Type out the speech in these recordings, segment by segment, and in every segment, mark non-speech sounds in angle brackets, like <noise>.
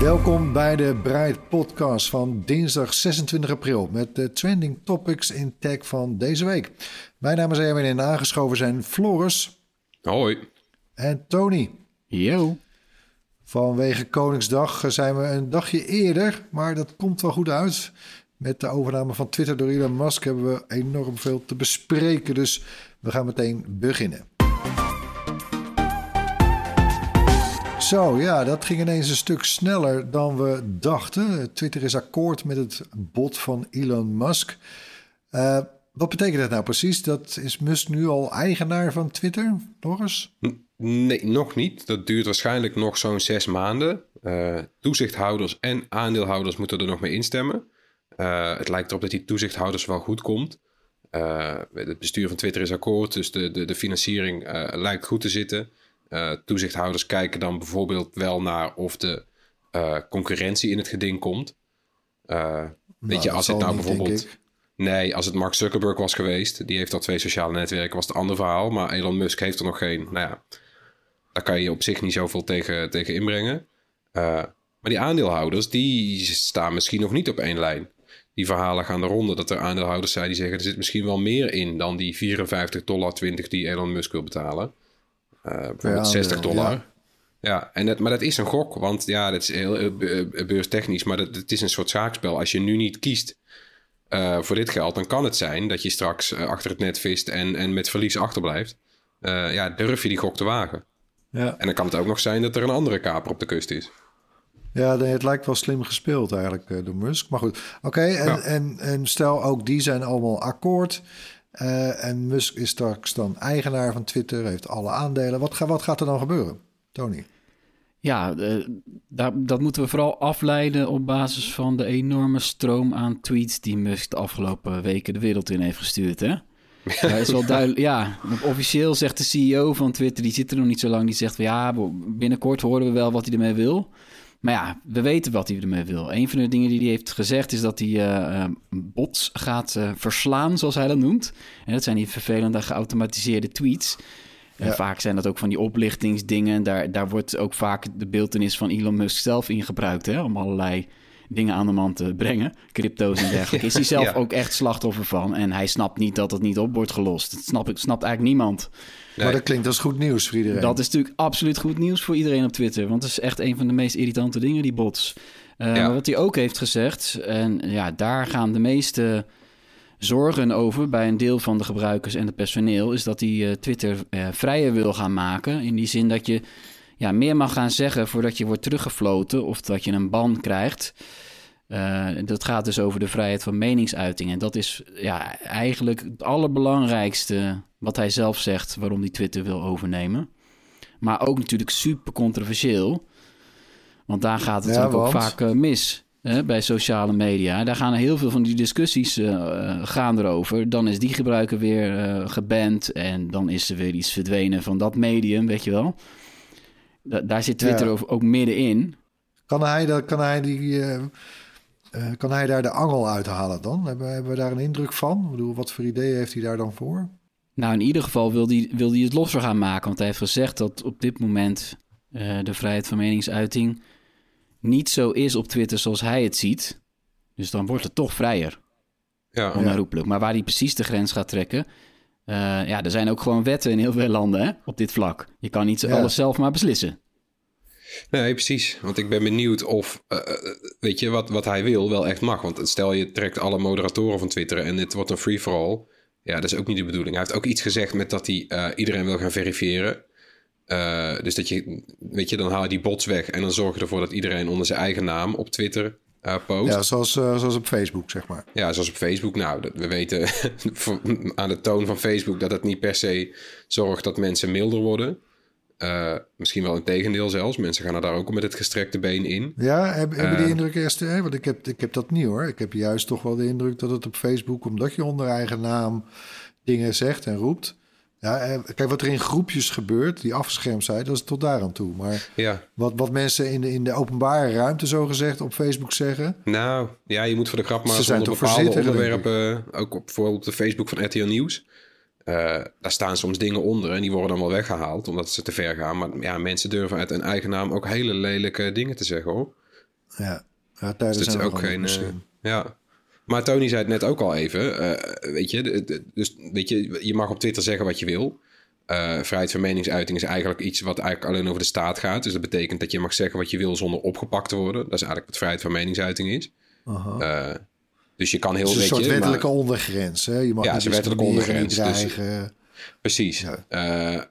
Welkom bij de Bright Podcast van dinsdag 26 april met de trending topics in tech van deze week. Mijn naam is Erwin en aangeschoven zijn Floris Hoi. en Tony. Yo. Vanwege Koningsdag zijn we een dagje eerder, maar dat komt wel goed uit. Met de overname van Twitter door Elon Musk hebben we enorm veel te bespreken, dus we gaan meteen beginnen. Zo, ja, dat ging ineens een stuk sneller dan we dachten. Twitter is akkoord met het bod van Elon Musk. Uh, wat betekent dat nou precies? Dat is Musk nu al eigenaar van Twitter, Doris? Nee, nog niet. Dat duurt waarschijnlijk nog zo'n zes maanden. Uh, toezichthouders en aandeelhouders moeten er nog mee instemmen. Uh, het lijkt erop dat die toezichthouders wel goed komt. het bestuur van Twitter is akkoord, dus de, de, de financiering lijkt goed te zitten. Uh, toezichthouders kijken dan bijvoorbeeld wel naar of de uh, concurrentie in het geding komt. Uh, nou, weet je, als het nou bijvoorbeeld. Nee, als het Mark Zuckerberg was geweest, die heeft al twee sociale netwerken, was het een ander verhaal. Maar Elon Musk heeft er nog geen. Nou ja, daar kan je op zich niet zoveel tegen, tegen inbrengen. maar die aandeelhouders, die staan misschien nog niet op één lijn. Die verhalen gaan de ronde dat er aandeelhouders zijn die zeggen: er zit misschien wel meer in dan die 54 dollar 20 die Elon Musk wil betalen. Bijvoorbeeld 60 dollar. Ja, ja en het, maar dat is een gok, want ja, dat is heel, heel beurstechnisch, maar dat, het is een soort zaakspel. Als je nu niet kiest uh, voor dit geld, dan kan het zijn dat je straks uh, achter het net vist en, en met verlies achterblijft. ja, durf je die gok te wagen. Ja. En dan kan het ook nog zijn dat er een andere kaper op de kust is. Ja, het lijkt wel slim gespeeld eigenlijk door Musk. Maar goed, oké. en, ja. en, en stel ook die zijn allemaal akkoord. Uh, en Musk is straks dan eigenaar van Twitter, heeft alle aandelen. Wat, ga, wat gaat er dan gebeuren, Tony? Ja, uh, daar, dat moeten we vooral afleiden op basis van de enorme stroom aan tweets die Musk de afgelopen weken de wereld in heeft gestuurd. Hè? <laughs> Ja, is wel duidelijk. Ja, officieel zegt de CEO van Twitter, die zit er nog niet zo lang, die zegt van ja, binnenkort horen we wel wat hij ermee wil. Maar ja, we weten wat hij ermee wil. Een van de dingen die hij heeft gezegd is dat hij uh, bots gaat uh, verslaan, zoals hij dat noemt. En dat zijn die vervelende geautomatiseerde tweets. Ja. En vaak zijn dat ook van die oplichtingsdingen. Daar, daar wordt ook vaak de beeldenis van Elon Musk zelf in gebruikt. Hè, om allerlei dingen aan de man te brengen. Crypto's en dergelijke. Is hij <laughs> zelf ja. ook echt slachtoffer van. En hij snapt niet dat het niet op wordt gelost. Dat snapt, snapt eigenlijk niemand. Nee. Maar dat klinkt als goed nieuws voor iedereen. Dat is natuurlijk absoluut goed nieuws voor iedereen op Twitter. Want het is echt een van de meest irritante dingen, die bots. Uh, ja. Maar wat hij ook heeft gezegd, en ja, daar gaan de meeste zorgen over bij een deel van de gebruikers en het personeel, is dat hij uh, Twitter uh, vrijer wil gaan maken. In die zin dat je ja, meer mag gaan zeggen voordat je wordt teruggefloten of dat je een ban krijgt. Uh, dat gaat dus over de vrijheid van meningsuiting. En dat is ja, eigenlijk het allerbelangrijkste wat hij zelf zegt waarom hij Twitter wil overnemen. Maar ook natuurlijk super controversieel. Want daar gaat het ja, want... ook vaak uh, mis hè, bij sociale media. Daar gaan heel veel van die discussies uh, gaan erover. Dan is die gebruiker weer geband en dan is er weer iets verdwenen van dat medium, weet je wel. Da daar zit Twitter ja. ook middenin. Kan hij, dat, kan hij die... Uh, kan hij daar de angel uithalen dan? Hebben, hebben we daar een indruk van? Ik bedoel, wat voor ideeën heeft hij daar dan voor? Nou, in ieder geval wil hij, wil hij het losser gaan maken. Want hij heeft gezegd dat op dit moment uh, de vrijheid van meningsuiting niet zo is op Twitter zoals hij het ziet. Dus dan wordt het toch vrijer. Ja, onherroepelijk. Ja. Maar waar hij precies de grens gaat trekken... Uh, ja, er zijn ook gewoon wetten in heel veel landen hè, op dit vlak. Je kan niet ja. alles zelf maar beslissen. Nee, precies. Want ik ben benieuwd of, uh, weet je, wat, wat hij wil wel echt mag. Want stel je trekt alle moderatoren van Twitter en het wordt een free-for-all. Ja, dat is ook niet de bedoeling. Hij heeft ook iets gezegd met dat hij uh, iedereen wil gaan verifiëren. Uh, dus dat je, weet je, dan haal je die bots weg en dan zorg je ervoor dat iedereen onder zijn eigen naam op Twitter uh, post. Ja, zoals, zoals op Facebook, zeg maar. Ja, zoals op Facebook. Nou, dat, we weten <laughs> aan de toon van Facebook dat het niet per se zorgt dat mensen milder worden. Uh, misschien wel een tegendeel zelfs. Mensen gaan er daar ook met het gestrekte been in. Ja, heb, heb je die indruk eerst? Hè? Want ik heb, ik heb dat niet hoor. Ik heb juist toch wel de indruk dat het op Facebook, omdat je onder eigen naam dingen zegt en roept. Ja, kijk, wat er in groepjes gebeurt, die afgeschermd zijn, dat is tot daar aan toe. Maar ja. wat, wat mensen in de, in de openbare ruimte, zo gezegd, op Facebook zeggen. Nou, ja, je moet voor de grap maar zonder bepaalde onderwerpen, ook op bijvoorbeeld de Facebook van RTL Nieuws. Uh, daar staan soms dingen onder en die worden dan wel weggehaald omdat ze te ver gaan. Maar ja, mensen durven uit een eigen naam ook hele lelijke dingen te zeggen hoor. Ja, ja tijdens dus is ook geen. Uh, ja. Maar Tony zei het net ook al even. Uh, weet je, dus weet je, je mag op Twitter zeggen wat je wil. Vrijheid van meningsuiting is eigenlijk iets wat eigenlijk alleen over de staat gaat. Dus dat betekent dat je mag zeggen wat je wil zonder opgepakt te worden. Dat is eigenlijk wat vrijheid van meningsuiting is. Uh, dus je kan heel... Het is een soort wettelijke ondergrens. Hè? Je mag ja, niet een wettelijke ondergrens. Dus, precies. Ja.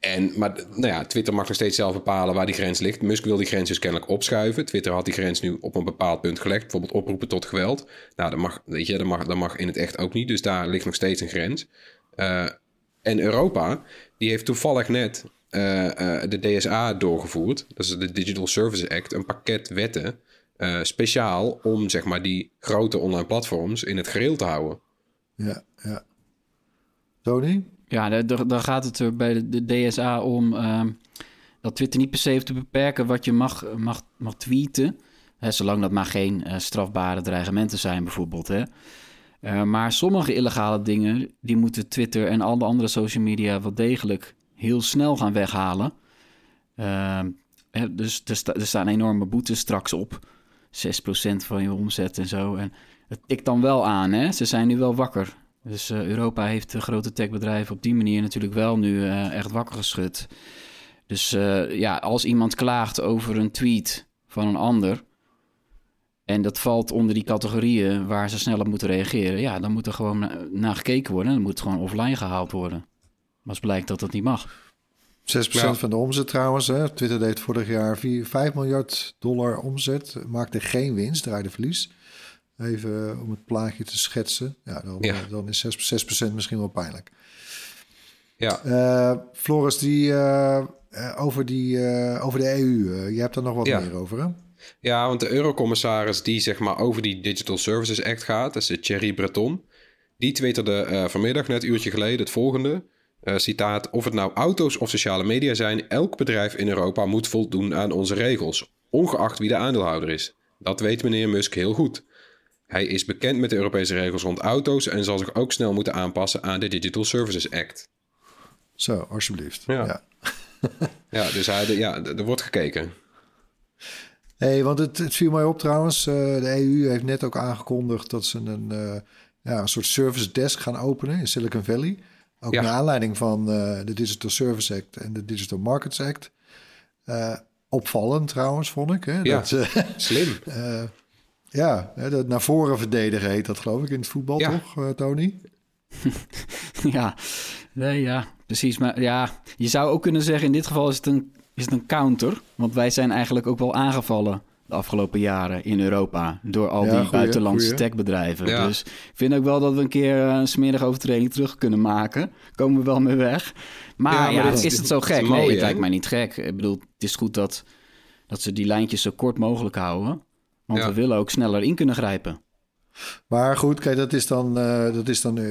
En, maar nou ja, Twitter mag nog steeds zelf bepalen waar die grens ligt. Musk wil die grens dus kennelijk opschuiven. Twitter had die grens nu op een bepaald punt gelegd. Bijvoorbeeld oproepen tot geweld. Nou, dat mag, weet je, dat mag, dat mag in het echt ook niet. Dus daar ligt nog steeds een grens. Uh, en Europa, die heeft toevallig net uh, uh, de DSA doorgevoerd. Dat is de Digital Services Act. Een pakket wetten. Speciaal om, zeg maar, die grote online platforms in het gereel te houden. Ja, ja. Tony? Ja, daar gaat het er bij de, DSA om ehm, dat Twitter niet per se heeft te beperken wat je mag, mag, mag tweeten. Hè, zolang dat maar geen uh, strafbare dreigementen zijn, bijvoorbeeld. Hè. Uh, maar sommige illegale dingen, die moeten Twitter en alle andere social media wel degelijk heel snel gaan weghalen. Uh, hè, dus er, sta, er, staan enorme boetes straks op. 6% van je omzet en zo. En het tikt dan wel aan, hè? Ze zijn nu wel wakker. Dus uh, Europa heeft de grote techbedrijven op die manier natuurlijk wel nu uh, echt wakker geschud. Dus uh, ja, als iemand klaagt over een tweet van een ander. En dat valt onder die categorieën waar ze snel op moeten reageren. Ja, dan moet er gewoon naar na gekeken worden. Dan moet het gewoon offline gehaald worden. Maar als blijkt dat dat niet mag. 6% ja. van de omzet trouwens. Hè. Twitter deed vorig jaar 4, 5 miljard dollar omzet. Maakte geen winst, draaide verlies. Even eh, om het plaatje te schetsen. Ja, dan, ja. Eh, dan is 6%, 6% misschien wel pijnlijk. Ja. Uh, Floris, die, uh, over, die, over de EU, je hebt er nog wat meer over, hè? Ja, want de eurocommissaris die zeg maar over die Digital Services Act gaat, dat is Thierry Breton, die twitterde vanmiddag, net een uurtje geleden, het volgende. Citaat, of het nou auto's of sociale media zijn, elk bedrijf in Europa moet voldoen aan onze regels, ongeacht wie de aandeelhouder is. Dat weet meneer Musk heel goed. Hij is bekend met de Europese regels rond auto's en zal zich ook snel moeten aanpassen aan de Digital Services Act. Zo, alsjeblieft. Ja, ja. <laughs> ja dus hij, ja, er wordt gekeken. hey, want het, het, viel mij op trouwens. Uh, de EU heeft net ook aangekondigd dat ze een, uh, ja, een soort service desk gaan openen in Silicon Valley. Ook naar aanleiding van uh, de Digital Service Act en de Digital Markets Act. opvallend trouwens, vond ik. Hè? Ja, dat, slim. <laughs> Ja, dat naar voren verdedigen heet dat geloof ik in het voetbal, toch, uh, Tony? <laughs> ja, nee, ja, precies. Maar ja, je zou ook kunnen zeggen, in dit geval is het, een, is het een counter. Want wij zijn eigenlijk ook wel aangevallen de afgelopen jaren in Europa door al die buitenlandse techbedrijven. Dus ik vind ook wel dat we een keer een smerige overtreding terug kunnen maken. Komen we wel mee weg. Maar ja, is, is, het zo gek? nee, het lijkt mij niet gek. Ik bedoel, het is goed dat, dat ze die lijntjes zo kort mogelijk houden. Want we willen ook sneller in kunnen grijpen. Maar goed, kijk, dat is dan, uh, dat is dan uh,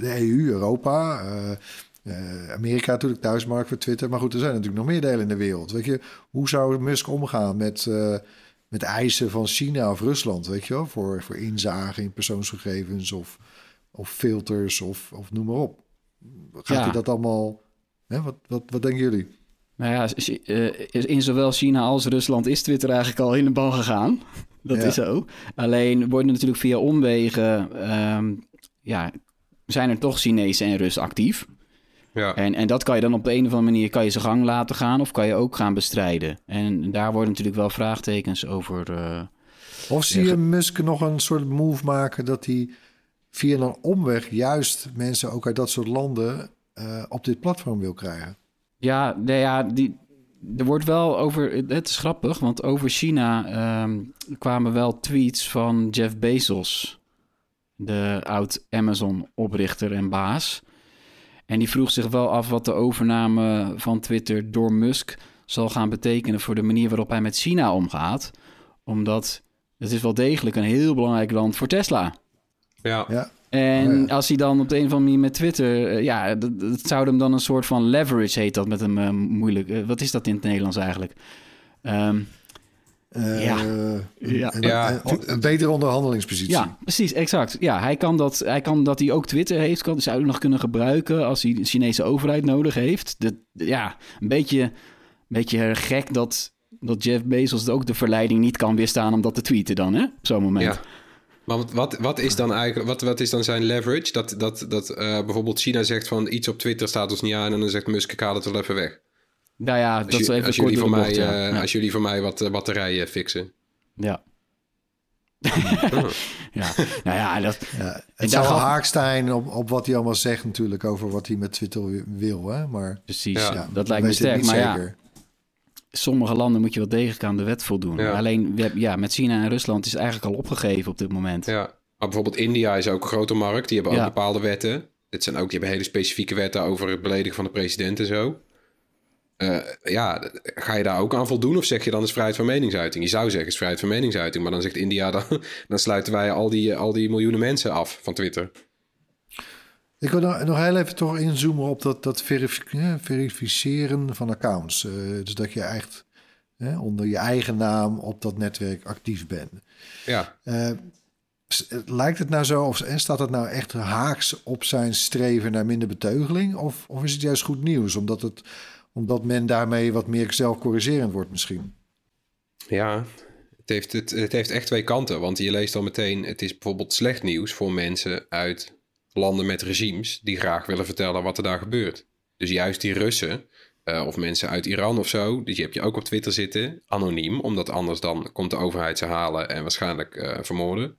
de EU, Europa. Uh, Amerika natuurlijk thuismarkt voor Twitter. Maar goed, er zijn natuurlijk nog meer delen in de wereld. Weet je, hoe zou Musk omgaan met, met eisen van China of Rusland? Weet je wel, voor, voor inzage in persoonsgegevens of, of filters of, of noem maar op. Gaat ja. hij dat allemaal... Hè? Wat, wat, wat denken jullie? Nou ja, in zowel China als Rusland is Twitter eigenlijk al in de bal gegaan <laughs> dat is zo. Alleen worden natuurlijk via omwegen, um, ja, zijn er toch Chinezen en Russen actief. Ja. En, en dat kan je dan op de een of andere manier, kan je zijn gang laten gaan of kan je ook gaan bestrijden. En daar worden natuurlijk wel vraagtekens over. Uh, of zie je Musk nog een soort move maken dat hij via een omweg juist mensen ook uit dat soort landen uh, op dit platform wil krijgen? Ja, nee, ja die, er wordt wel over, het is grappig, want over China ehm, kwamen wel tweets van Jeff Bezos, de oud Amazon-oprichter en baas. En die vroeg zich wel af wat de overname van Twitter door Musk zal gaan betekenen voor de manier waarop hij met China omgaat. Omdat het is wel degelijk een heel belangrijk land voor Tesla. Ja. Ja. En Oh ja. als hij dan op de een of andere manier met Twitter... eh, ja, dat, dat zou hem dan een soort van leverage, heet dat met hem eh, moeilijk. Eh, wat is dat in het Nederlands eigenlijk? Ehm, Eh, Ja. een- Ja. Een, Ja. een- een betere onderhandelingspositie. ja, precies, exact. Ja, hij kan dat hij, kan dat hij ook Twitter heeft, kan, zou hij nog kunnen gebruiken als hij de Chinese overheid nodig heeft. De, ja, een beetje, een beetje gek dat, dat Jeff Bezos ook de verleiding niet kan weerstaan om dat te tweeten dan, hè? Op zo'n moment. Ja. Maar wat- wat, wat is dan eigenlijk, wat, wat is dan zijn leverage? Dat, dat, dat eh, bijvoorbeeld China zegt van iets op Twitter staat ons niet aan en dan zegt Musk ik haal het wel even weg. Nou ja, dat Als, is even als, kort jullie, voor mij, bocht, ja. eh, Ja. als jullie voor mij wat eh, batterijen fixen. Ja. <laughs> ja, nou ja, dat, Ja, het wel gaf- haak zijn op, op wat hij allemaal zegt natuurlijk over wat hij met Twitter wil. Hè? Maar precies, Ja. ja, dat lijkt me sterk. niet Maar ja, zeker. sommige landen moet je wel degelijk aan de wet voldoen. Ja. Alleen ja, met China en Rusland is het eigenlijk al opgegeven op dit moment. Ja. Maar bijvoorbeeld India is ook een grote markt. Die hebben ook Ja. bepaalde wetten. Dit zijn ook, die hebben hele specifieke wetten over het beledigen van de president en zo. Eh, ja, ga je daar ook aan voldoen of zeg je dan is vrijheid van meningsuiting? Je zou zeggen is vrijheid van meningsuiting, maar dan zegt India <laughs> dan, dan sluiten wij al die, al die miljoenen mensen af van Twitter. Ik wil nog, nog heel even toch inzoomen op dat, dat eh, verificeren van accounts. Eh, dus dat je echt onder je eigen naam op dat netwerk actief bent. Ja, lijkt het nou zo, of en staat het nou echt haaks op zijn streven naar minder beteugeling? Of, of is het juist goed nieuws, omdat, het, omdat men daarmee wat meer zelfcorrigerend wordt misschien? ja. Het heeft, het, het heeft echt twee kanten. Want je leest al meteen, het is bijvoorbeeld slecht nieuws voor mensen uit landen met regimes die graag willen vertellen wat er daar gebeurt. Dus juist die Russen eh, of mensen uit Iran of zo, die heb je ook op Twitter zitten, anoniem, omdat anders dan komt de overheid ze halen en waarschijnlijk eh, vermoorden.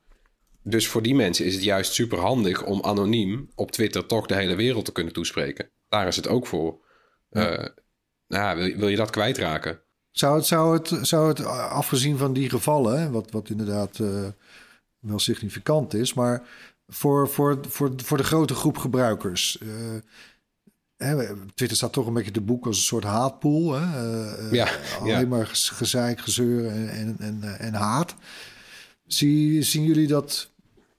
Dus voor die mensen is het juist super handig om anoniem op Twitter toch de hele wereld te kunnen toespreken. Daar is het ook voor. Eh, nou wil, wil je dat kwijtraken? Zou het, zou het, zou het eh, afgezien van die gevallen, wat, wat inderdaad eh, wel significant is, maar voor, voor, voor, voor de grote groep gebruikers. Twitter staat toch een beetje te boek als een soort haatpool. Hè? alleen ja. maar gez- gezeik, gezeur en, en, en, en haat. Zie, zien jullie dat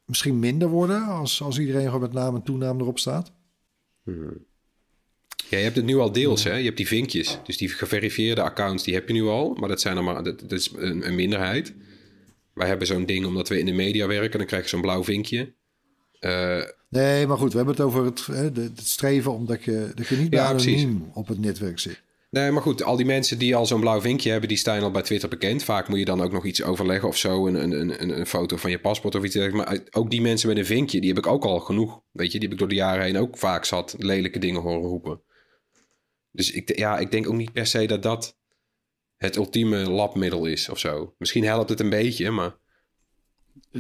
misschien minder worden als, als iedereen gewoon met naam en toenaam erop staat? Ja, je hebt het nu al deels, hè? Je hebt die vinkjes. Dus die geverifieerde accounts, die heb je nu al. Maar dat zijn er maar, dat, dat is een, een minderheid. Wij hebben zo'n ding omdat we in de media werken. Dan krijg je zo'n blauw vinkje. Eh, Nee, maar goed, we hebben het over het, hè, de, het streven omdat je, dat je niet Ja, anoniem op het netwerk zit. nee, maar goed, al die mensen die al zo'n blauw vinkje hebben, die staan al bij Twitter bekend. Vaak moet je dan ook nog iets overleggen of zo. Een, een, een, een foto van je paspoort of iets dergelijks. Maar ook die mensen met een vinkje, die heb ik ook al genoeg. Weet je, die heb ik door de jaren heen ook vaak zat lelijke dingen horen roepen. Dus ik, ja, ik denk ook niet per se dat dat het ultieme labmiddel is of zo. Misschien helpt het een beetje, maar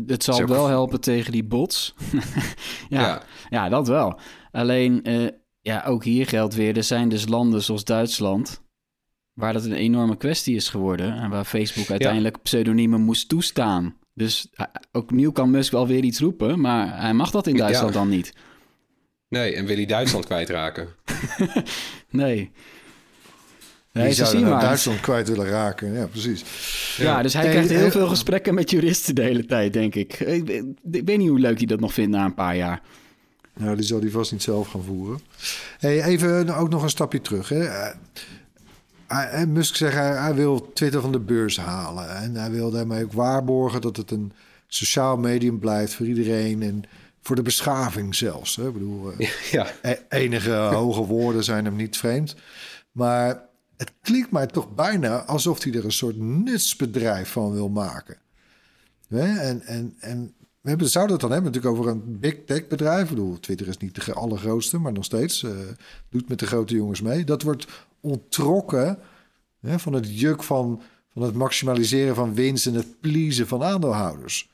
Het zal wel helpen tegen die bots. <laughs> ja, ja. ja. dat wel. Alleen, eh, ja, ook hier geldt weer, er zijn dus landen zoals Duitsland... waar dat een enorme kwestie is geworden... en waar Facebook uiteindelijk pseudoniemen moest toestaan. Dus eh, ook nieuw kan Musk wel weer iets roepen... maar hij mag dat in Ja. Duitsland dan niet. Nee, en wil hij Duitsland kwijtraken? <laughs> Nee. Die Nee, ze zouden zien nou maar. Duitsland kwijt willen raken. Ja, precies. Ja, dus hij Nee, krijgt heel veel gesprekken met juristen de hele tijd, denk ik. Ik, weet niet hoe leuk hij dat nog vindt na een paar jaar. Nou, die zal die vast niet zelf gaan voeren. Hey, even ook nog een stapje terug. Hè. Eh, hij- Musk zegt hij, hij wil Twitter van de beurs halen. En hij wil daarmee ook waarborgen dat het een sociaal medium blijft voor iedereen. En voor de beschaving zelfs. Hè. Ik bedoel, eh, <laughs> Ja, e- enige hoge woorden zijn hem niet vreemd. Maar het klinkt mij toch bijna alsof hij er een soort nutsbedrijf van wil maken. Hè? En, en, en we hebben, zouden het dan hebben natuurlijk over een big tech bedrijf. Ik bedoel, Twitter is niet de allergrootste, maar nog steeds eh, doet met de grote jongens mee. Dat wordt onttrokken hè, van het juk van, van het maximaliseren van winst en het pleasen van aandeelhouders.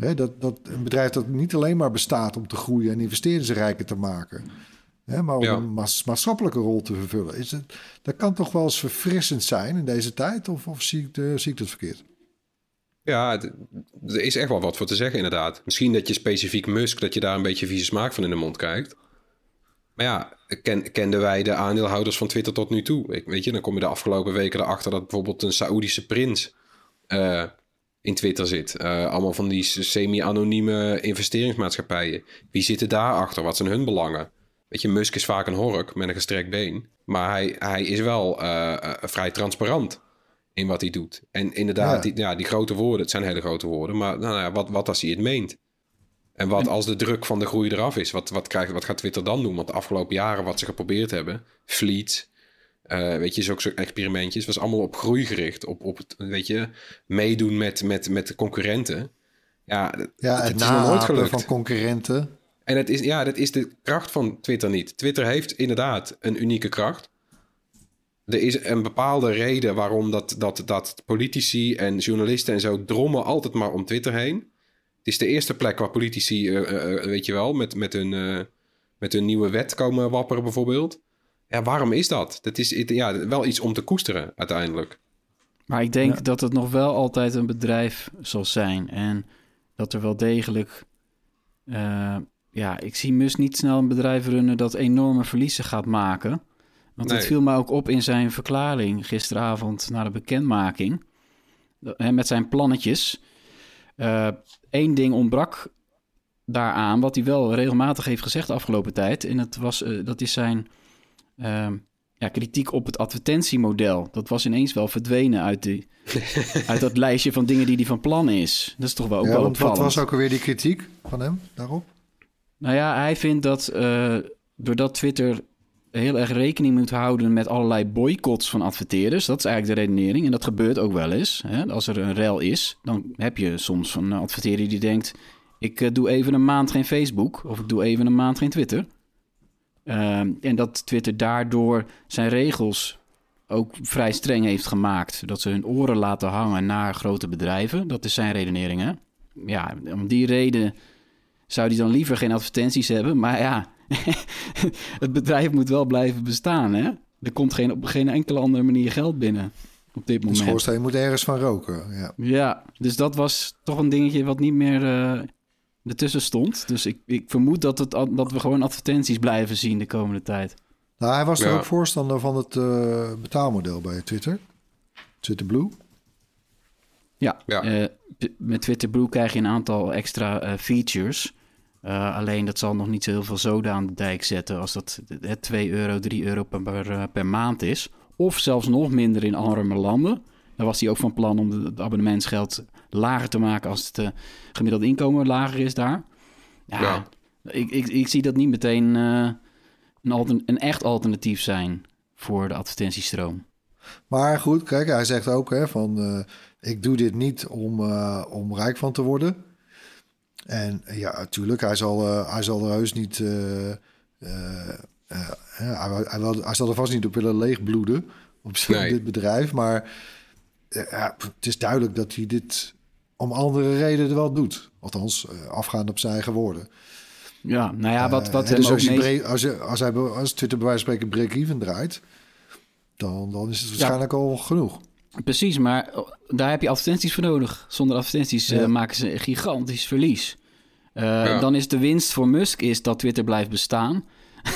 Hè, dat, dat een bedrijf dat niet alleen maar bestaat om te groeien en investeerders rijker te maken. hè, maar om een maatschappelijke rol te vervullen. Is het, dat kan toch wel eens verfrissend zijn in deze tijd? Of, of zie, ik de, zie ik het verkeerd? Ja, er is echt wel wat voor te zeggen inderdaad. Misschien dat je specifiek Musk, dat je daar een beetje vieze smaak van in de mond krijgt. Maar ja, ken, kenden wij de aandeelhouders van Twitter tot nu toe? Ik, weet je, dan kom je de afgelopen weken erachter dat bijvoorbeeld een Saoedische prins uh, in Twitter zit. Uh, allemaal van die semi-anonieme investeringsmaatschappijen. Wie zitten daarachter? Wat zijn hun belangen? Weet je, Musk is vaak een hork met een gestrekt been. Maar hij, hij is wel uh, vrij transparant in wat hij doet. En inderdaad, ja. Die, ja, die grote woorden, het zijn hele grote woorden. Maar nou wat, wat als hij het meent? En wat als de druk van de groei eraf is? Wat, wat, krijgt, wat gaat Twitter dan doen? Want de afgelopen jaren wat ze geprobeerd hebben, Fleet, uh, weet je, zulke experimentjes, was allemaal op groei gericht. Op, op het, weet je, meedoen met, met, met de concurrenten. Ja, ja het, het is nog nooit gelukt. van concurrenten. En het is, ja, dat is de kracht van Twitter niet. Twitter heeft inderdaad een unieke kracht. Er is een bepaalde reden waarom dat, dat, dat politici en journalisten en zo drommen altijd maar om Twitter heen. Het is de eerste plek waar politici, uh, uh, weet je wel, met, met, hun, met hun nieuwe wet komen wapperen bijvoorbeeld. Ja, waarom is dat? Dat is ja, wel iets om te koesteren uiteindelijk. Maar ik denk dat het nog wel altijd een bedrijf zal zijn. En dat er wel degelijk... ja, ik zie Mus niet snel een bedrijf runnen dat enorme verliezen gaat maken... Want het viel me ook op in zijn verklaring gisteravond na de bekendmaking. Met zijn plannetjes. Eén ding ontbrak daaraan, wat hij wel regelmatig heeft gezegd de afgelopen tijd. En dat, was, uh, dat is zijn uh, ja, kritiek op het advertentiemodel. Dat was ineens wel verdwenen uit, die, <laughs> uit dat lijstje van dingen die hij van plan is. Dat is toch wel ook ja, wel opvallend. Wat was ook alweer die kritiek van hem daarop? Nou ja, hij vindt dat uh, doordat Twitter heel erg rekening moet houden met allerlei boycotts van adverteerders. Dat is eigenlijk de redenering. En dat gebeurt ook wel eens. Hè? Als er een rel is, dan heb je soms een adverteerder die denkt... ik uh, doe even een maand geen Facebook of ik doe even een maand geen Twitter. Uh, en dat Twitter daardoor zijn regels ook vrij streng heeft gemaakt. Dat ze hun oren laten hangen naar grote bedrijven. Dat is zijn redenering, hè? Ja, om die reden zou hij dan liever geen advertenties hebben. Maar ja, <laughs> het bedrijf moet wel blijven bestaan, hè? Er komt geen, op geen enkele andere manier geld binnen op dit moment. De schoorsteen moet ergens van roken, ja. Ja, dus dat was toch een dingetje wat niet meer uh, ertussen stond. Dus ik, ik vermoed dat, het, dat we gewoon advertenties blijven zien de komende tijd. Nou, hij was ja. er ook voorstander van het uh, betaalmodel bij Twitter. Twitter Blue. Ja, ja. Uh, met Twitter Blue krijg je een aantal extra features... Uh, alleen dat zal nog niet zo heel veel zoden aan de dijk zetten als dat 2 euro, 3 euro per, per, eh, per, maand is. Of zelfs nog minder in arme landen. Daar was hij ook van plan om het abonnementsgeld lager te maken als het uh, gemiddelde inkomen lager is daar. Ja, ja. Ik, ik, ik, zie dat niet meteen uh, een, een echt alternatief zijn voor de advertentiestroom. Maar goed, kijk, hij zegt ook hè, van ik doe dit niet om, om rijk van te worden. En ja, natuurlijk, hij zal, uh, hij zal er heus niet. Uh, uh, hij, hij, wil, hij zal er vast niet op willen leegbloeden op nee. dit bedrijf. Maar ja, het is duidelijk dat hij dit om andere redenen wel doet. Althans, afgaand op zijn eigen woorden. Ja, nou ja, wat, wat dus als, meest... als, je, als, hij, als Twitter bij wijze van spreken break-even draait... Dan, dan is het waarschijnlijk ja. al genoeg. Precies, maar daar heb je advertenties voor nodig. Zonder advertenties ja. uh, maken ze een gigantisch verlies. Uh, ja. Dan is de winst voor Musk is dat Twitter blijft bestaan.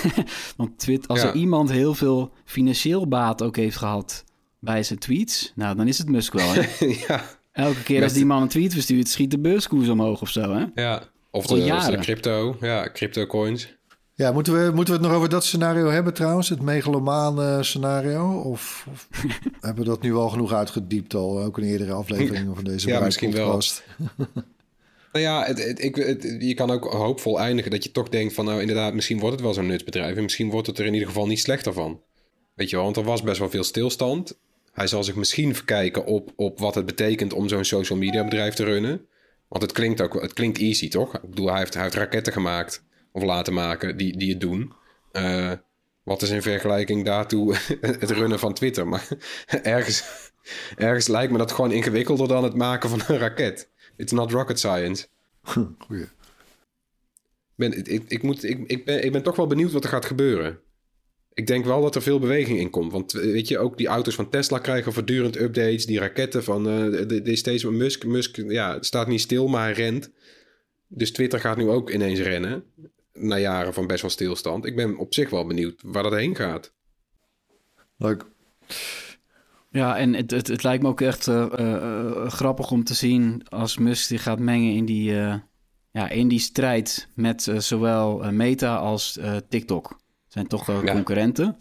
<laughs> Want Twitter, als ja. er iemand heel veel financieel baat ook heeft gehad bij zijn tweets, nou dan is het Musk wel. Hè? <laughs> ja. Elke keer als die man een tweet verstuurt, schiet de beurskoers omhoog of zo. Hè? Ja, of de, of de crypto, ja, crypto coins. Ja, moeten we, moeten we het nog over dat scenario hebben trouwens? Het megalomaan scenario? Of, of <laughs> hebben we dat nu al genoeg uitgediept al? Ook in eerdere afleveringen van deze Ja, misschien wel. <laughs> Nou ja, het, het, ik, je kan ook hoopvol eindigen dat je toch denkt van... nou inderdaad, misschien wordt het wel zo'n nutsbedrijf... en misschien wordt het er in ieder geval niet slechter van. Weet je wel, want er was best wel veel stilstand. Hij zal zich misschien verkijken op, op wat het betekent om zo'n social media bedrijf te runnen. Want het klinkt ook het klinkt easy, toch? Ik bedoel, hij heeft, hij heeft raketten gemaakt of laten maken die, die het doen. Uh, wat is in vergelijking daartoe <laughs> het runnen van Twitter? Maar <laughs> ergens, ergens lijkt me dat gewoon ingewikkelder dan het maken van een raket. It's not rocket science. Goeie. ben, ik, ik, moet, ik, ik, ben, ik ben toch wel benieuwd wat er gaat gebeuren. Ik denk wel dat er veel beweging in komt. Want weet je, ook die auto's van Tesla krijgen voortdurend updates. Die raketten van uh, de, de steeds Musk. Musk ja, staat niet stil, maar hij rent. Dus Twitter gaat nu ook ineens rennen. Na jaren van best wel stilstand. Ik ben op zich wel benieuwd waar dat heen gaat. Leuk. Ja, en het, het, het lijkt me ook echt uh, uh, grappig om te zien als Musk zich gaat mengen in die, uh, ja, in die strijd met zowel Meta als TikTok. Zijn toch concurrenten.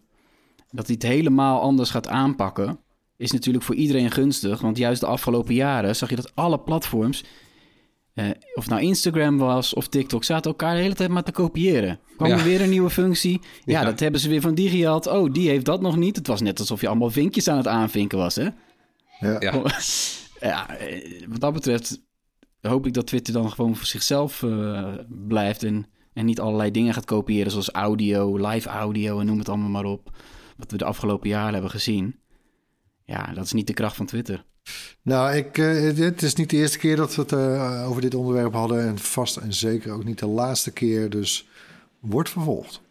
Dat hij het helemaal anders gaat aanpakken, is natuurlijk voor iedereen gunstig. Want juist de afgelopen jaren zag je dat alle platforms uh, of nou Instagram was of TikTok, zaten elkaar de hele tijd maar te kopiëren. Kwam er weer een nieuwe functie. Ja, dat hebben ze weer van die gehad. Oh, die heeft dat nog niet. Het was net alsof je allemaal vinkjes aan het aanvinken was, hè? Ja. ja. <laughs> Eh, wat dat betreft hoop ik dat Twitter dan gewoon voor zichzelf uh, blijft en, en niet allerlei dingen gaat kopiëren, zoals audio, live audio en noem het allemaal maar op. Wat we de afgelopen jaren hebben gezien. Ja, dat is niet de kracht van Twitter. Nou, ik, uh, het is niet de eerste keer dat we het uh, over dit onderwerp hadden. En vast en zeker ook niet de laatste keer. Dus wordt vervolgd.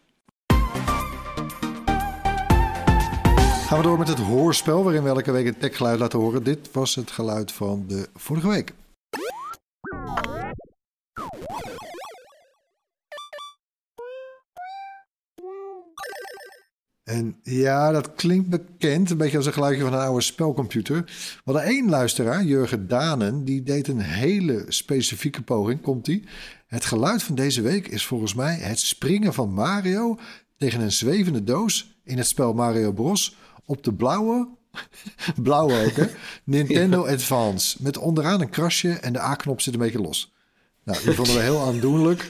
Gaan we door met het hoorspel, waarin we elke week een techgeluid laten horen. Dit was het geluid van de vorige week. En ja, dat klinkt bekend, een beetje als een geluidje van een oude spelcomputer. We hadden één luisteraar, Jurgen Danen, die deed een hele specifieke poging. Komt die? Het geluid van deze week is volgens mij het springen van Mario tegen een zwevende doos in het spel Mario Bros. op de blauwe, <laughs> blauwe ook hè, <laughs> Nintendo Advance. Met onderaan een krasje en de A-knop zit een beetje los. Nou, die vonden we heel aandoenlijk. <laughs>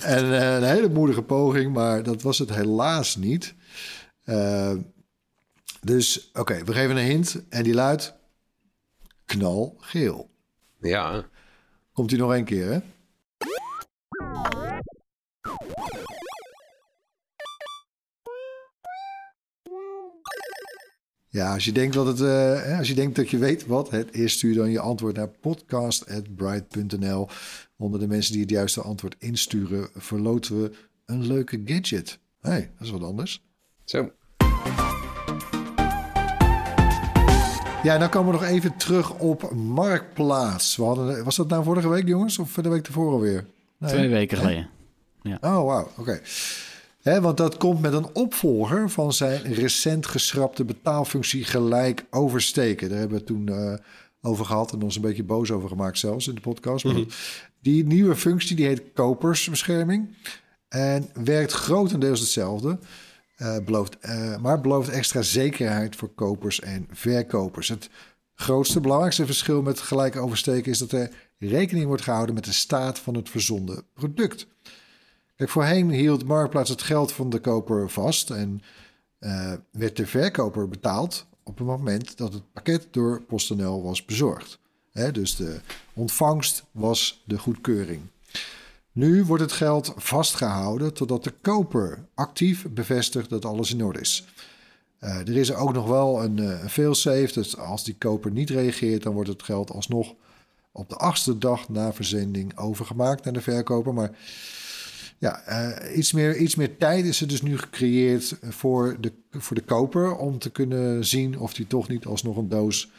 En eh, een hele moedige poging, maar dat was het helaas niet. Uh, dus oké, we geven een hint en die luidt knalgeel. Ja. Komt hij nog een keer, hè? Ja, als je denkt dat het, uh, als je denkt dat je weet wat het is, stuur dan je antwoord naar podcast@bright.nl. Onder de mensen die het juiste antwoord insturen, verloten we een leuke gadget. Hé, hey, dat is wat anders. Zo. Ja, dan komen we nog even terug op Marktplaats. We hadden, was dat nou vorige week, jongens? Of de week tevoren alweer? Nee. Twee weken geleden. Ja. Oh, wauw. Oké. Okay. want dat komt met een opvolger van zijn recent geschrapte betaalfunctie gelijk oversteken. Daar hebben we toen uh, over gehad en ons een beetje boos over gemaakt zelfs in de podcast. Mm -hmm. Die nieuwe functie die heet kopersbescherming en werkt grotendeels hetzelfde. Uh, belooft, uh, maar belooft extra zekerheid voor kopers en verkopers. Het grootste, belangrijkste verschil met gelijk oversteken is dat er rekening wordt gehouden met de staat van het verzonden product. Kijk, voorheen hield Marktplaats het geld van de koper vast en uh, werd de verkoper betaald op het moment dat het pakket door PostNL was bezorgd. Dus de ontvangst was de goedkeuring. Nu wordt het geld vastgehouden totdat de koper actief bevestigt dat alles in orde is. Uh, er is ook nog wel een, uh, failsafe, dus als die koper niet reageert, dan wordt het geld alsnog op de achtste dag na verzending overgemaakt naar de verkoper. Maar ja, uh, iets, meer, iets meer tijd is er dus nu gecreëerd voor de, voor de koper om te kunnen zien of hij toch niet alsnog een doos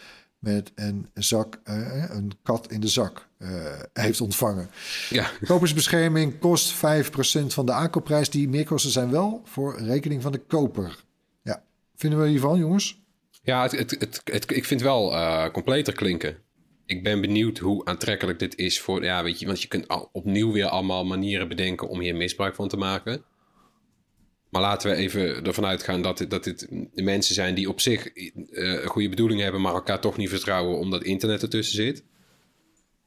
met een zak, uh, een kat in de zak uh, heeft ontvangen. Ja. Kopersbescherming kost 5% van de aankoopprijs. Die meerkosten zijn wel voor rekening van de koper. Ja, vinden we hiervan, jongens? Ja, het, het, het, ik vind wel uh, completer klinken. Ik ben benieuwd hoe aantrekkelijk dit is voor... Ja, weet je, want je kunt al, opnieuw weer allemaal manieren bedenken om hier misbruik van te maken. Maar laten we even ervan uitgaan dat dit, dat dit mensen zijn die op zich uh, goede bedoelingen hebben, maar elkaar toch niet vertrouwen omdat internet ertussen zit.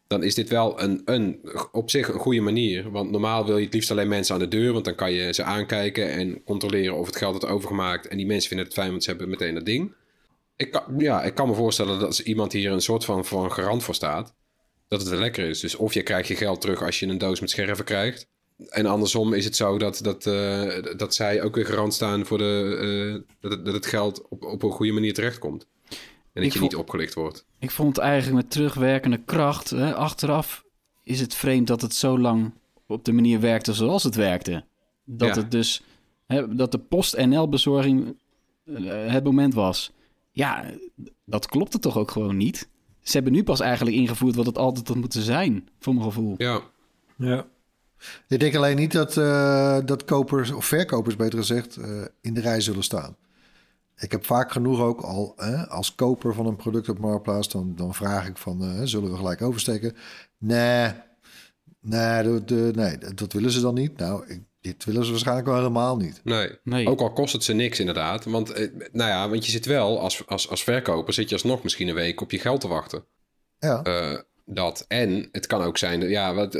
Dan is dit wel een, een, op zich een goede manier. Want normaal wil je het liefst alleen mensen aan de deur, want dan kan je ze aankijken en controleren of het geld wordt overgemaakt. En die mensen vinden het fijn, want ze hebben meteen dat ding. Ik kan, ja, ik kan me voorstellen dat als iemand hier een soort van, van garant voor staat, dat het wel lekker is. Dus of je krijgt je geld terug als je een doos met scherven krijgt. En andersom is het zo dat, dat, uh, dat zij ook weer garant staan voor de, uh, dat, het, dat het geld op, op een goede manier terechtkomt. En dat ik je vond, niet opgelicht wordt. Ik vond eigenlijk met terugwerkende kracht, hè, achteraf is het vreemd dat het zo lang op de manier werkte zoals het werkte. Dat Ja. het dus, hè, dat de post-NL-bezorging eh, het moment was. Ja, dat klopte toch ook gewoon niet? Ze hebben nu pas eigenlijk ingevoerd wat het altijd had moeten zijn, voor mijn gevoel. Ja, Ja. Ik denk alleen niet dat, eh, dat kopers, of verkopers beter gezegd, eh, in de rij zullen staan. Ik heb vaak genoeg ook al hè, als koper van een product op Marktplaats, dan, dan vraag ik van, eh, zullen we gelijk oversteken? Nee, nee, dat, nee, dat willen ze dan niet. Nou, ik, dit willen ze waarschijnlijk wel helemaal niet. nee. Nee. Ook al kost het ze niks inderdaad. Want, eh, nou ja, want je zit wel, als, als, als verkoper zit je alsnog misschien een week op je geld te wachten. Ja, Eh, dat. En het kan ook zijn, dat- ja, wat,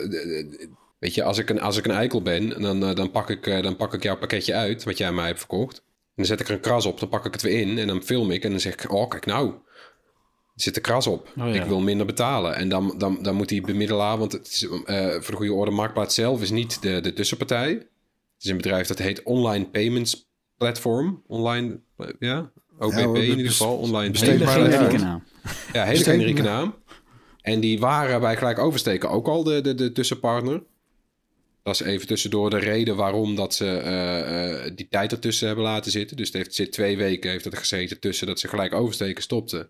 weet je, als ik een, als ik een eikel ben, dan, eh, dan, pak ik, eh, dan pak ik jouw pakketje uit, wat jij mij hebt verkocht. En dan zet ik er een kras op, dan pak ik het weer in en dan film ik en dan zeg ik, oh, kijk nou, er zit een kras op. Oh, ja. Ik wil minder betalen. En dan, dan, dan moet die bemiddelaar, want het is, eh, voor de goede orde, Marktplaats zelf is niet de, de tussenpartij. Het is een bedrijf dat heet Online Payments Platform. Online, ja, OPP Ja, hoor, in ieder geval. Online ja. naam. Ja, hele generieke naam. En die waren bij gelijk oversteken ook al de, de, de tussenpartner. Dat is even tussendoor de reden waarom dat ze eh, eh, die tijd ertussen hebben laten zitten. Dus het heeft, zit twee weken heeft het er gezeten tussen dat ze gelijk oversteken stopten.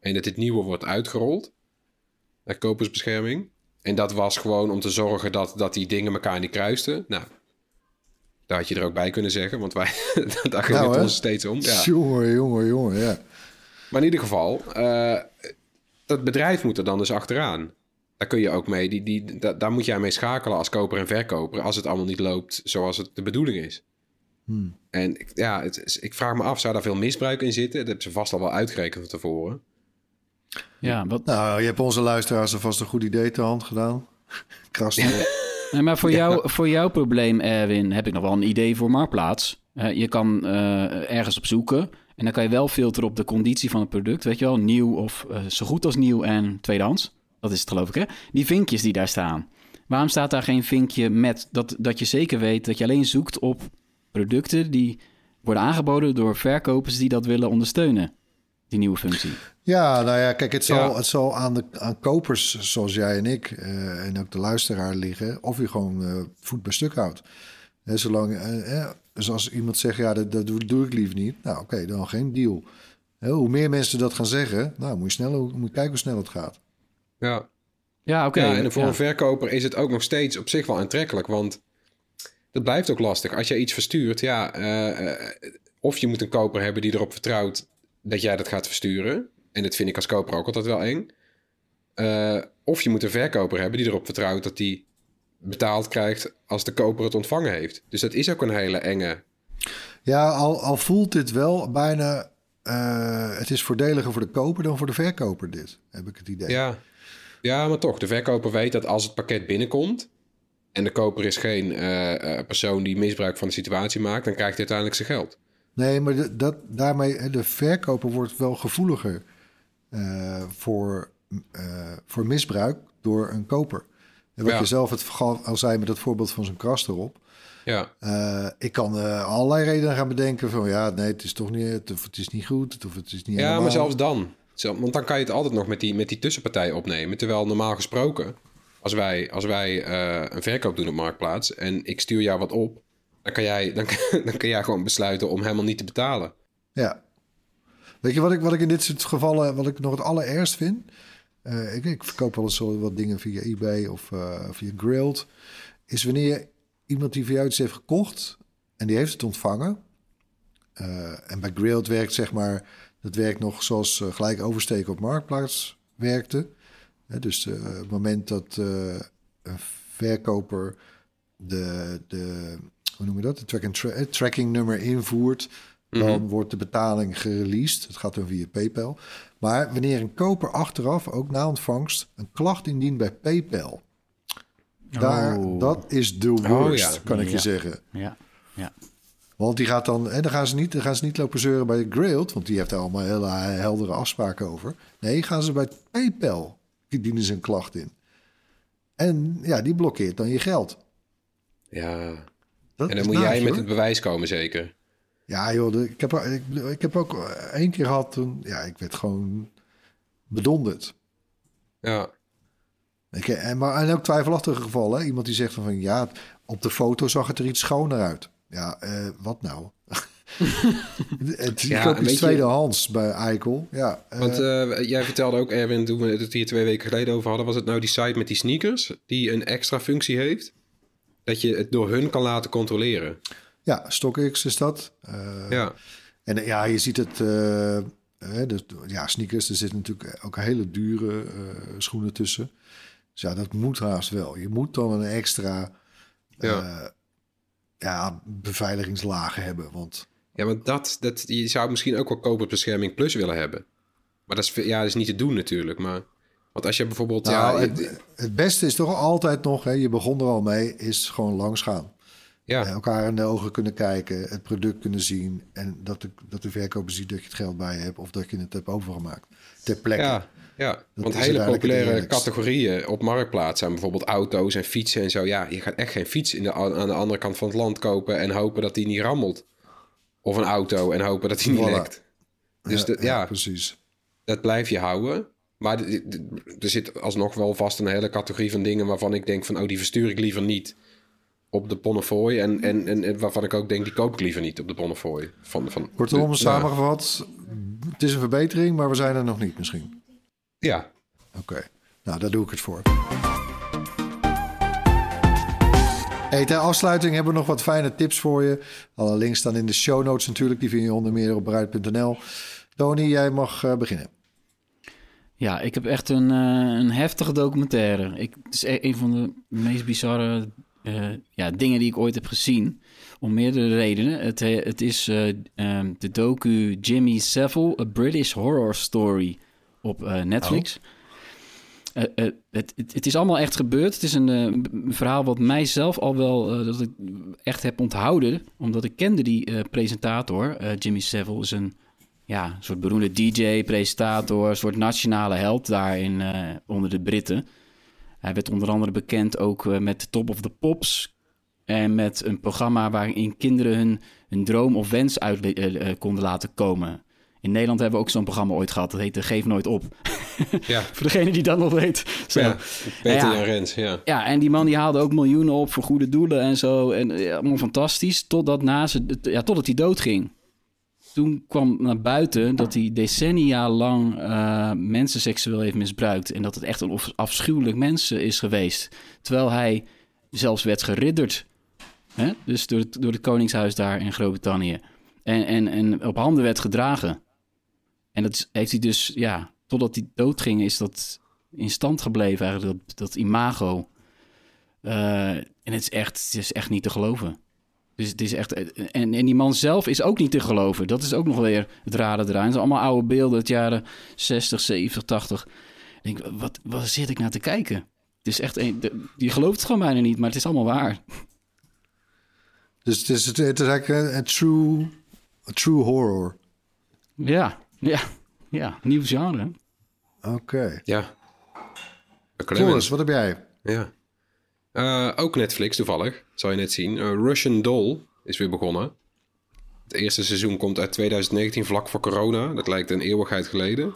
En dat dit nieuwe wordt uitgerold. De kopersbescherming. En dat was gewoon om te zorgen dat, dat die dingen elkaar niet kruisten. Nou, daar had je er ook bij kunnen zeggen. Want wij, <laughs> daar ging Nou, het ons steeds om. Ja. jongen, jongen, jongen, ja. Maar in ieder geval, eh, dat bedrijf moet er dan dus achteraan. Daar kun je ook mee, die, die, da- daar moet jij mee schakelen als koper en verkoper... als het allemaal niet loopt zoals het de bedoeling is. Hmm. En ik- ja, het is, ik vraag me af, zou daar veel misbruik in zitten? Dat hebben ze vast al wel uitgerekend van tevoren. Ja, wat, Nou, je hebt onze luisteraars alvast een goed idee te hand gedaan. <laughs> Kras. Nee, maar voor, jou, voor jouw probleem, Erwin, heb ik nog wel een idee voor Marktplaats. Eh, je kan eh, ergens op zoeken en dan kan je wel filteren op de conditie van het product. Weet je wel, nieuw of eh, zo goed als nieuw en tweedehands. Dat is het geloof ik, hè? Die vinkjes die daar staan. Waarom staat daar geen vinkje met dat, dat je zeker weet dat je alleen zoekt op producten die worden aangeboden door verkopers die dat willen ondersteunen? Die nieuwe functie. Ja, nou ja, kijk, het zal, Ja. het zal aan, de, aan kopers zoals jij en ik eh, en ook de luisteraar liggen of je gewoon eh, voet bij stuk houdt. Hè, zolang, eh, dus als iemand zegt, ja, dat, dat doe, doe ik liever niet. Nou, oké, dan geen deal. Hè, hoe meer mensen dat gaan zeggen, nou, moet je, snel, moet je kijken hoe snel het gaat. Ja, Ja, oké. ja en voor ja. een verkoper is het ook nog steeds op zich wel aantrekkelijk. Want dat blijft ook lastig. Als je iets verstuurt, ja, eh, eh, of je moet een koper hebben die erop vertrouwt dat jij dat gaat versturen. En dat vind ik als koper ook altijd wel eng. Eh, of je moet een verkoper hebben die erop vertrouwt dat die betaald krijgt als de koper het ontvangen heeft. Dus dat is ook een hele enge. Ja, al, al voelt dit wel bijna, eh, het is voordeliger voor de koper dan voor de verkoper dit, heb ik het idee. Ja. Ja, maar toch. De verkoper weet dat als het pakket binnenkomt. en de koper is geen eh, eh, persoon die misbruik van de situatie maakt. dan krijgt hij uiteindelijk zijn geld. Nee, maar de, dat, daarmee, de verkoper wordt wel gevoeliger eh, voor, voor misbruik door een koper. En wat Ja. je zelf het al zei met het voorbeeld van zijn kras erop. Ja, ik kan allerlei redenen gaan bedenken van ja, nee, het is toch niet, of het is niet goed, of het is niet ja helemaal. maar zelfs dan. Want dan kan je het altijd nog met die, met die tussenpartij opnemen. Terwijl normaal gesproken, als wij, als wij eh, een verkoop doen op Marktplaats... en ik stuur jou wat op, dan kan, jij, dan, <laughs> dan kan jij gewoon besluiten om helemaal niet te betalen. Ja. Weet je wat ik, wat ik in dit soort gevallen, wat ik nog het allerergst vind? Eh, ik, ik verkoop wel eens wat dingen via eBay of eh, via Grilled. Is wanneer iemand die voor jou iets heeft gekocht en die heeft het ontvangen. en bij Grilled werkt zeg maar, dat werkt nog zoals eh, gelijk oversteken op Marktplaats werkte. Dus eh, het moment dat eh, een verkoper de, de, hoe noem je dat? De track tra- tracking nummer invoert, dan wordt de betaling gereleased. Het gaat dan via PayPal. Maar wanneer een koper achteraf, ook na ontvangst, een klacht indient bij PayPal. Daar, Oh. Dat is de worst, ja. kan ik je zeggen. Ja, ja. Want die gaat dan, en dan gaan ze niet, dan gaan ze niet lopen zeuren bij Grailed, want die heeft daar allemaal hele heldere afspraken over. Nee, gaan ze bij PayPal, die dienen ze een klacht in. En ja, die blokkeert dan je geld. Ja, Dat en dan moet jij met het bewijs komen zeker. Ja, joh, ik, heb, ik, heb ook één keer gehad toen, ja, ik werd gewoon bedonderd. Ja, Ik, en, maar en ook twijfelachtige gevallen. Iemand die zegt van ja, op de foto zag het er iets schoner uit. Ja, uh, wat nou? <laughs> het is ja, tweedehands bij Eikel. Ja, uh, Want uh, jij vertelde ook, Erwin, toen we het hier twee weken geleden over hadden... was het nou die site met die sneakers die een extra functie heeft? Dat je het door hun kan laten controleren. Ja, StockX is dat. Uh, ja. En ja, je ziet het... dus, ja, sneakers, er zitten natuurlijk ook hele dure schoenen tussen. Dus ja, dat moet haast wel. Je moet dan een extra... Ja ja, beveiligingslagen hebben. Want... Ja, want dat, dat, je zou misschien ook wel koperbescherming plus willen hebben. Maar dat is, ja, dat is niet te doen natuurlijk. Maar, want als je bijvoorbeeld... Nou, ja, het, het, beste is toch altijd nog, hè, je begon er al mee, is gewoon langs gaan. Ja. elkaar in de ogen kunnen kijken, het product kunnen zien. En dat de, dat de verkoper ziet dat je het geld bij je hebt of dat je het hebt overgemaakt. Ter plekke. Ja, ja. want hele populaire categorieën op marktplaats zijn bijvoorbeeld auto's en fietsen en zo. Ja, je gaat echt geen fiets in de, aan de andere kant van het land kopen en hopen dat die niet rammelt. Of een auto en hopen dat die niet lekt. Dus ja, ja, precies. Dat blijf je houden. Maar er zit alsnog wel vast een hele categorie van dingen waarvan ik denk van... oh, die verstuur ik liever niet op de Bonnefoy. En, en, en, waarvan ik ook denk, die koop ik liever niet op de Bonnefoy. Van, van Kortom, samengevat, het is een verbetering, maar we zijn er nog niet misschien. Ja. Oké, nou daar doe ik het voor. Hey, ter afsluiting hebben we nog wat fijne tips voor je. Alle links staan in de show notes natuurlijk. Die vind je onder meer op bruid.nl. Tony, jij mag uh, beginnen. Ja, ik heb echt een, uh, een heftige documentaire. Ik, het is e-, een van de meest bizarre uh, ja, dingen die ik ooit heb gezien. Om meerdere redenen. Het, het is um, de docu Jimmy Savile, A British Horror Story op uh, Netflix. Uh, uh, het, het, het, is allemaal echt gebeurd. Het is een verhaal wat mij zelf al wel dat ik echt heb onthouden. Omdat ik kende die presentator. Jimmy Savile is een ja, soort beroemde DJ, presentator, een soort nationale held daarin onder de Britten. Hij werd onder andere bekend ook met Top of the Pops. En met een programma waarin kinderen hun, hun droom of wens uit konden laten komen. In Nederland hebben we ook zo'n programma ooit gehad. Dat heette Geef Nooit Op. <laughs> Ja. voor degene die dat nog weet. Zo. Ja, Peter ja, Rens, ja. Ja, en die man die haalde ook miljoenen op voor goede doelen en zo. En ja, allemaal fantastisch. Totdat, na ze, ja, totdat hij doodging. Toen kwam naar buiten dat hij decennia lang uh, mensen seksueel heeft misbruikt. En dat het echt een afschuwelijk mens is geweest. Terwijl hij zelfs werd geridderd. Hè? Dus door het, door het koningshuis daar in Groot-Brittannië. En, en, en op handen werd gedragen. En dat heeft hij dus, ja, totdat hij doodging, is dat in stand gebleven eigenlijk, dat, dat imago. Uh, en het is, echt, het is echt niet te geloven. Dus het is echt. En, en die man zelf is ook niet te geloven. Dat is ook nog weer het rare eraan. Het zijn allemaal oude beelden uit jaren 60, 70, 80. Ik denk, wat, wat zit ik naar te kijken? Het is echt. Een, je gelooft het gewoon bijna niet, maar het is allemaal waar. Dus het is, het is eigenlijk een, true, a true horror. Ja, ja, ja, nieuw genre. Oké. Ja. Floris, wat heb jij? Ja. Uh, ook Netflix toevallig, zal je net zien. Uh, Russian Doll is weer begonnen. Het eerste seizoen komt uit 2019, vlak voor corona. Dat lijkt een eeuwigheid geleden.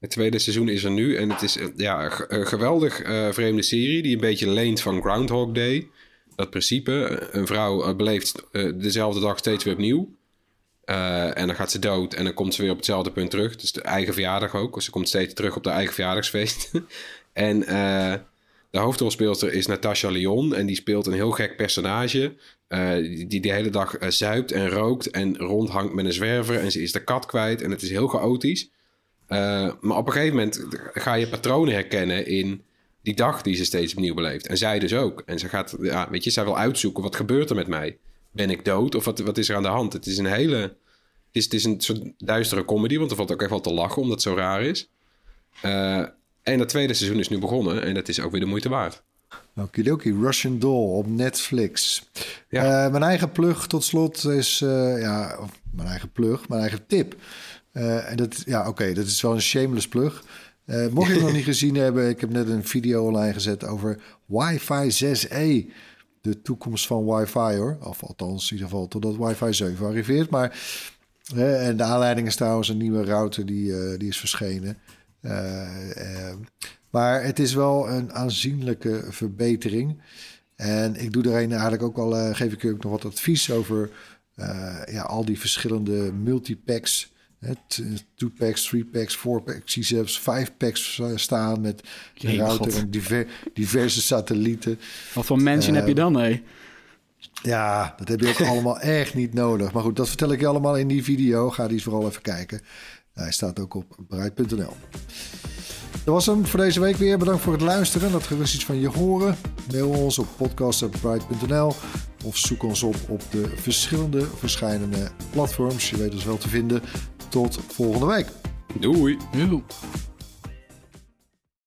Het tweede seizoen is er nu en het is ja, een geweldig uh, vreemde serie die een beetje leent van Groundhog Day. Dat principe, een vrouw beleeft dezelfde dag steeds weer opnieuw. Uh, en dan gaat ze dood en dan komt ze weer op hetzelfde punt terug. Dus de eigen verjaardag ook. Ze komt steeds terug op de eigen verjaardagsfeest. <laughs> en uh, de hoofdrolspeelster is Natasha Lyon. En die speelt een heel gek personage. Uh, die de hele dag zuipt en rookt en rondhangt met een zwerver. En ze is de kat kwijt en het is heel chaotisch. maar op een gegeven moment ga je patronen herkennen in die dag die ze steeds opnieuw beleeft. En zij dus ook. En ze gaat, ja, weet je, zij wil uitzoeken wat gebeurt er met mij ben ik dood? Of wat, wat is er aan de hand? Het is een hele... Het is, het is een soort duistere comedy, want er valt ook echt wel te lachen omdat het zo raar is. Uh, en het tweede seizoen is nu begonnen en dat is ook weer de moeite waard. Okidoki, Russian Doll op Netflix. Ja. Uh, mijn eigen plug tot slot is, uh, ja, of mijn eigen plug, mijn eigen tip. en dat, ja, oké, dat is wel een shameless plug. mocht je het nog <laughs> niet gezien hebben, ik heb net een video online gezet over Wi-Fi 6E de toekomst van wifi hoor. Of althans in ieder geval totdat wifi 7 arriveert. Maar en de aanleiding is trouwens een nieuwe router die, uh, die is verschenen. Uh, uh, Maar het is wel een aanzienlijke verbetering. En ik doe een eigenlijk ook al, geef ik u ook nog wat advies over ja, al die verschillende multipacks. Two packs, three packs, four packs, zie zelfs vijf packs staan met een router en diver, diverse satellieten. Wat voor mensen heb je dan, hé? Ja, dat heb je ook <laughs> allemaal echt niet nodig. Maar goed, dat vertel ik je allemaal in die video. Ga die eens vooral even kijken. Hij staat ook op bruid.nl. Dat was hem voor deze week weer. Bedankt voor het luisteren. Dat gerust iets van je horen. Mail ons op podcast.pride.nl of zoek ons op op de verschillende verschillende platforms. Je weet ons wel te vinden. Tot volgende week. Doei. Doei.